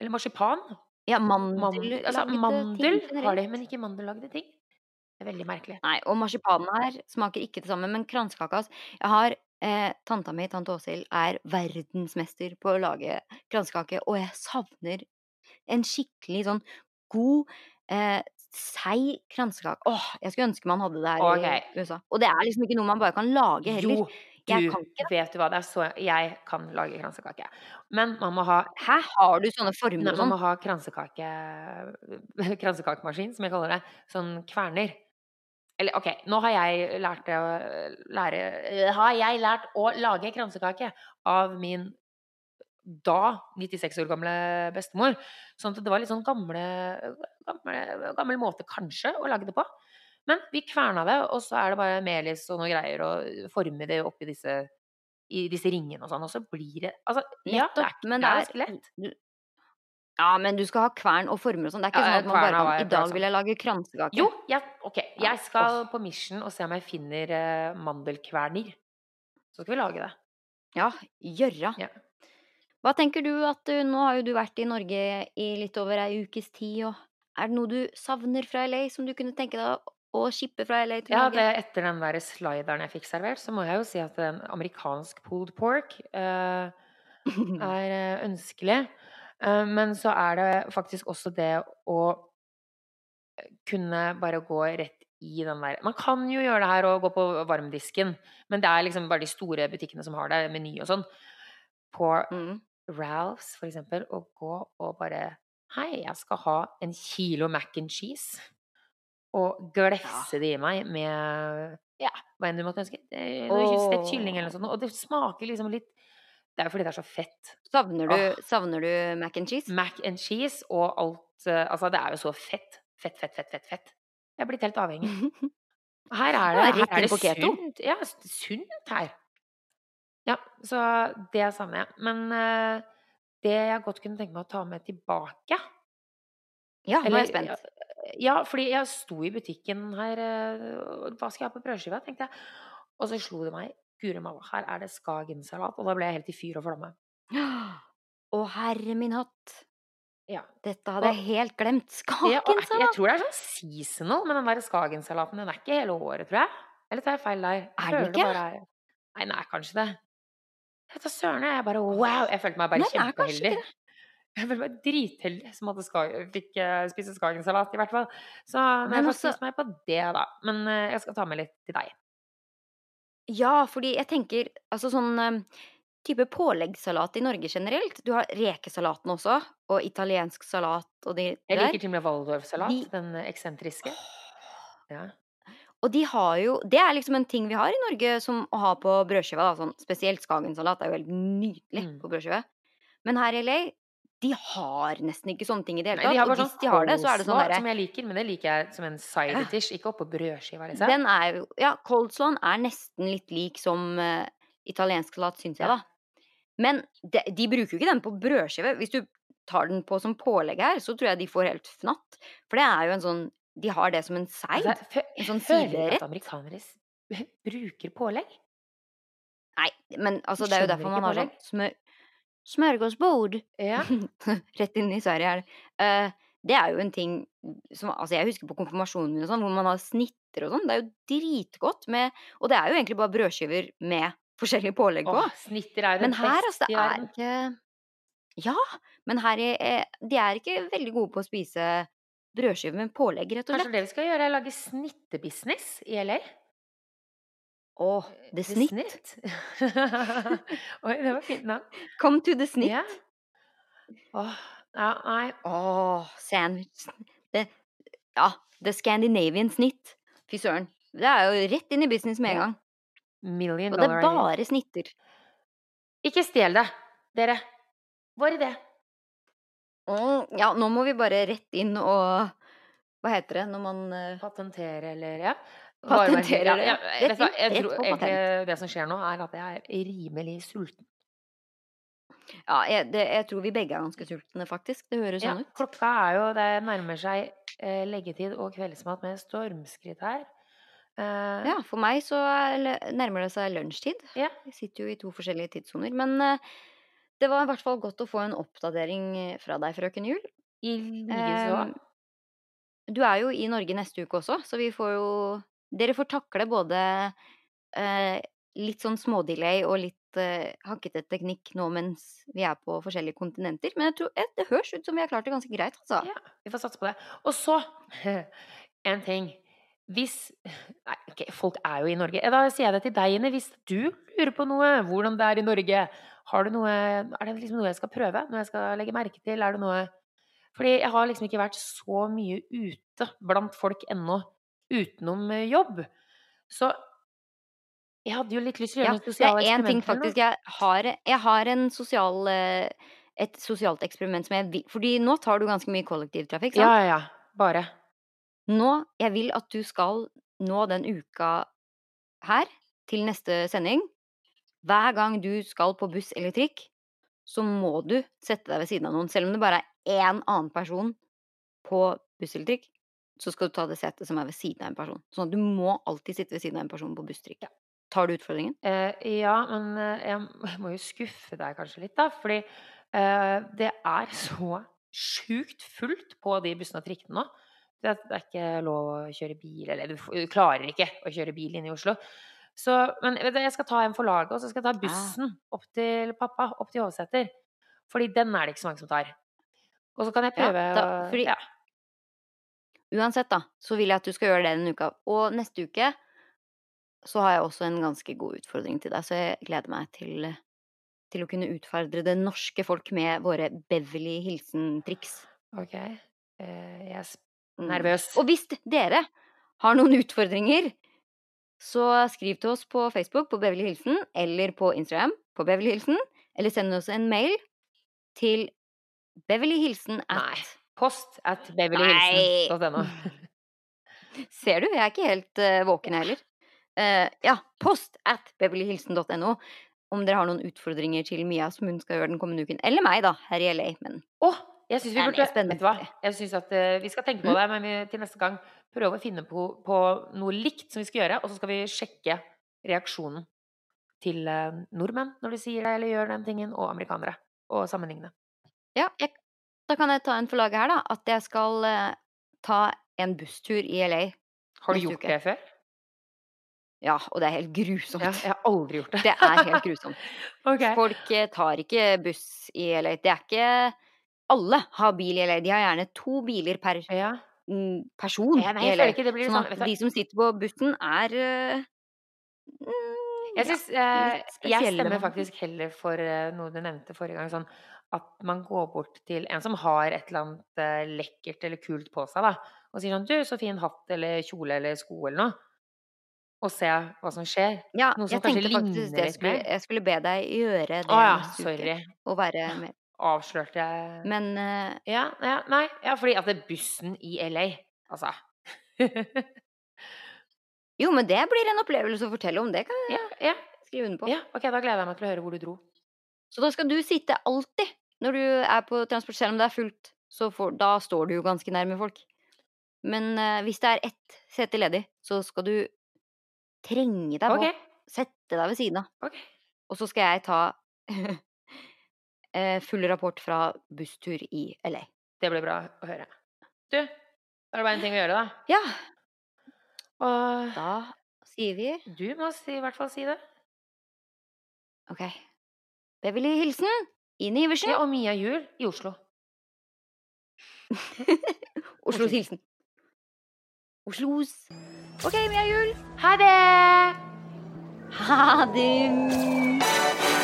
Eller marsipan? Ja, Mandel, mandel altså, mandel har de, men ikke mandellagde ting. Det er veldig merkelig. Nei, og marsipanen her smaker ikke det samme, men kransekaka ass Jeg har eh, tanta mi, tante Åshild, er verdensmester på å lage kransekake, og jeg savner en skikkelig sånn god, eh, seig kransekake. Åh, jeg skulle ønske man hadde det her okay. i USA. Og det er liksom ikke noe man bare kan lage heller. Jo, Jeg du, kan ikke det. vet du hva, det er så Jeg kan lage kransekake. Men man må ha Hæ, har du sånne former og man sånn? må ha kransekake *laughs* kransekakemaskin, som jeg kaller det. Sånn kverner. Eller OK, nå har jeg lært å lære Har jeg lært å lage kransekake av min da 96 år gamle bestemor. Sånn at det var litt sånn gamle, gamle gammel måte kanskje å lage det på. Men vi kverna det, og så er det bare melis og noe greier og former det oppi disse i disse ringene og sånn, og så blir det Altså, ja, det er, men det er det ganske lett. Ja, men du skal ha kvern og former og sånn. Det er ikke Ja, sånn at man bare kan I dag vil jeg lage kransekake. Jo, ja, ok. Jeg skal på mission og se om jeg finner eh, mandelkverner. Så skal vi lage det. Ja, gjørra. Ja. Hva tenker du at du, Nå har jo du vært i Norge i litt over ei ukes tid, og er det noe du savner fra LA som du kunne tenke deg å shippe fra LA til Ja, det, Norge? etter den der slideren jeg fikk servert, så må jeg jo si at en amerikansk pulled pork uh, *laughs* er eh, ønskelig. Eh, men så er det faktisk også det å kunne bare gå rett i den der Man kan jo gjøre det her og gå på varmdisken, men det er liksom bare de store butikkene som har det, Meny og sånn. På Mm. Ralphs, for eksempel, og gå og bare Hei, jeg skal ha en kilo mac and cheese. Og glefse det i meg med ja, hva enn du måtte ønske. Det- Noe stekt kylling eller noe sånt. Og det smaker liksom litt Det er jo fordi det er så fett. Savner, du, ah. savner du mac and cheese? Mac and cheese og alt eh, Altså, det er jo så fett. Fett, fett, fett, fett. fett. Jeg er blitt helt *laughs* avhengig. Her er det, Ja, her er det sunt. Ja, sunt her. Ja, så det savner jeg. Men uh, det jeg godt kunne tenke meg å ta med tilbake Ja, nå er jeg spent. Ja, fordi jeg sto i butikken her eh, Hva skal jeg ha på brødskiva, tenkte jeg. Og så slo det meg Guri malla, her er det skagensalat. Og da ble jeg helt i fyr og flamme. Å, herre min hatt. Ja. Dette hadde Og- jeg helt glemt. Ja, og er jeg tror det er sånn seasonal, men den der skagensalaten den er ikke hele året, tror jeg. Eller tar jeg feil der? Er den det ikke? bare er Nei, den er kanskje det. Jeg tar søren, jeg. Bare wow! Jeg følte meg bare Nei, kjempeheldig. *laughs* Jeg følte meg dritheldig som hadde ska fikk uh, spise skagensalat, i hvert fall. Så men jeg får også- spise meg på det, da. Men uh, jeg skal ta med litt til deg. Ja, fordi jeg tenker altså sånn type påleggssalat i Norge generelt. Du har rekesalaten også, og italiensk salat og de Jeg liker til og med Waldorf-salat. De- Den eksentriske. Ja. Og de har jo Det er liksom en ting vi har i Norge som å ha på brødskiva. Da, sånn, spesielt skagensalat er jo helt nydelig Mm. på brødskive. Men her i LA, de har nesten ikke sånne ting i det hele Nei, tatt. de har og hvis sånn de har det, så er det sånn derre som jeg liker, men det liker jeg som en side dish, ikke oppå brødskiva, liksom. Den er jo Ja, coleslawen er nesten litt lik som uh, italiensk salat, syns jeg, da. Men de, de bruker jo ikke den på brødskive. Hvis du tar den på som pålegg her, så tror jeg de får helt fnatt. For det er jo en sånn De har det som en side. Altså, en sånn hører du at amerikanere *laughs* bruker pålegg? Nei, men altså, det er jo derfor man har sånn smør, smørgåsbord. Ja. *laughs* Rett inn i Sverige er det. Uh, det er jo en ting som Altså, jeg husker på konfirmasjonen min og sånn, hvor man har snitter og sånn. Det er jo dritgodt med Og det er jo egentlig bare brødskiver med forskjellige pålegg på. Åh, snitter er jo Men her, altså, det er ikke Ja, men her er eh, De er ikke veldig gode på å spise brødskiver med pålegg, rett og Kanskje slett. det vi skal gjøre, er lage snittebusiness i LA? Å, The The Snitt. Snitt. *laughs* Oi, det var fint navn. Come to the Snitt. Ja. Åh, ja, nei. Åh, sandwich det, Ja, The Scandinavian Snitt. Fy søren. Det er jo rett inn i business med en gang. Million Og det er bare snitter. Ikke stjel det, dere. Vår idé. Mm, ja, nå må vi bare rett inn og Hva heter det når man uh... Patentere eller ja. Patentere Ja, det, ja, jeg, vet hva, jeg tror egentlig det som skjer nå, er at jeg er rimelig sulten. Ja, jeg, det, jeg tror vi begge er ganske sultne, faktisk. Det høres Ja, sånn ut. klokka er jo Det nærmer seg eh, leggetid og kveldsmat med stormskritt her. Uh, Ja, for meg så er, nærmer det seg lunsjtid. Ja. Vi sitter jo i to forskjellige tidssoner. Men uh, det var i hvert fall godt å få en oppdatering eh, fra deg, frøken Jul. I likeså. Em, du er jo i Norge neste uke også, så vi får jo Dere får takle både eh, litt sånn smådelay og litt eh, hakkete teknikk nå mens vi er på forskjellige kontinenter. Men jeg tror, eh, det høres ut som vi har klart det ganske greit, altså. Ja, vi får satse på det. Og så *laughs* en ting. Hvis Nei, okay, folk er jo i Norge. Da sier jeg det til deg, Ine. Hvis du lurer på noe, hvordan det er i Norge, har du noe Er det liksom noe jeg skal prøve? Noe jeg skal legge merke til? Er det noe Fordi jeg har liksom ikke vært så mye ute blant folk ennå utenom eh, jobb. Så jeg hadde jo litt lyst til å Ja, gjøre noe det sosiale er én ting faktisk jeg har Jeg har en sosial eh, et sosialt eksperiment som jeg vil Fordi nå tar du ganske mye kollektivtrafikk, sant? Ja, ja, ja. Bare. Nå Jeg vil at du skal nå den uka her, til neste sending Hver gang du skal på buss eller trikk, så må du sette deg ved siden av noen. Selv om det bare er én annen person på buss eller trikk, så skal du ta det setet som er ved siden av en person. Sånn at du må alltid sitte ved siden av en person på buss trikk. Tar du utfordringen? Eh, ja, men eh, jeg *laughs* må jo skuffe deg kanskje litt, da. Fordi eh, det er *laughs* så sjukt fullt på de bussene og trikkene nå. Det er, det ikke lov å kjøre bil, eller du, du klarer ikke å kjøre bil inne i Oslo. Så, men du, jeg skal ta en for laget, og så skal jeg ta bussen opp til pappa, opp til Hovseter. Fordi den er det ikke så mange som tar. Og så kan jeg Ja, prøve fordi, å ja. Uansett, da, så vil jeg at du skal gjøre det denne uka. Og neste uke så har jeg også en ganske god utfordring til deg, så jeg gleder meg til, til å kunne utfordre det norske folk med våre Beverly Hilsen-triks. Ok. Uh, jeg er nervøs. Mm. nervøs. Og hvis dere har noen utfordringer, så skriv til oss på Facebook på Beverly Hilsen, eller på Instagram på Beverly Hilsen, eller send oss en mail til Beverly Hilsen at Nei. Post at beverlyhilsen.no. *laughs* Ser du, jeg er ikke helt uh, våken heller. Uh, ja, post at babylyhilsen.no om dere har noen utfordringer til Mia som hun skal gjøre den kommende uken. Eller meg, da, her i LA. Men Å! jeg syns vi burde Vet du hva? Jeg synes at uh, vi skal tenke på Mm. det, men vi, til neste gang prøve å finne på, på noe likt som vi skal gjøre, og så skal vi sjekke reaksjonen til nordmenn når de sier det eller gjør den tingen, og amerikanere. Og sammenligne. ja, jeg, da kan jeg ta en for laget her, da. At jeg skal eh, ta en busstur i LA. Har du gjort uke. det før? Ja, og det er helt grusomt. Ja, jeg har aldri gjort det. Det er helt grusomt. *laughs* okay. Folk eh, tar ikke buss i LA. Det er ikke Alle har bil i LA. De har gjerne to biler per Ja. person Ja, nei, i LA. ikke det blir Sånn at de som sitter på bussen, er uh, mm, Jeg, synes, uh, jeg stemmer faktisk heller for uh, noe du nevnte forrige gang, sånn at man går bort til en som har et eller annet eh, lekkert eller kult på seg, da, og sier sånn 'Du, så fin hatt eller kjole eller sko eller noe', og se hva som skjer. Ja, Noe som kanskje ligner litt skulle, mer. jeg skulle be deg gjøre det Å ja, uke. sorry. Og være *laughs* med. Avslørte jeg Men uh, ja, ja, nei, ja, fordi at det er bussen i LA, altså. *laughs* jo, men det blir en opplevelse å fortelle om. Det kan jeg ja, ja, skrive under på. ja, ok, da gleder jeg meg til å høre hvor du dro. Så da skal du sitte alltid når du er på transport, selv om det er fullt. Så får, da står du jo ganske nærme folk. Men uh, hvis det er ett sete ledig, så skal du trenge deg på. Okay. Sette deg ved siden av. Okay. Og så skal jeg ta eh, full rapport fra busstur i LA. Det blir bra å høre. Du, da er det bare en ting å gjøre, da. Ja, Og da sier vi du må si, i hvert fall si det. OK. Beverly Hilsen, Ine Iversen, Ja, og Mia Juel i Oslo. *laughs* Oslos Hilsen. Oslos OK, Mia Jul. Ha det! Ha det!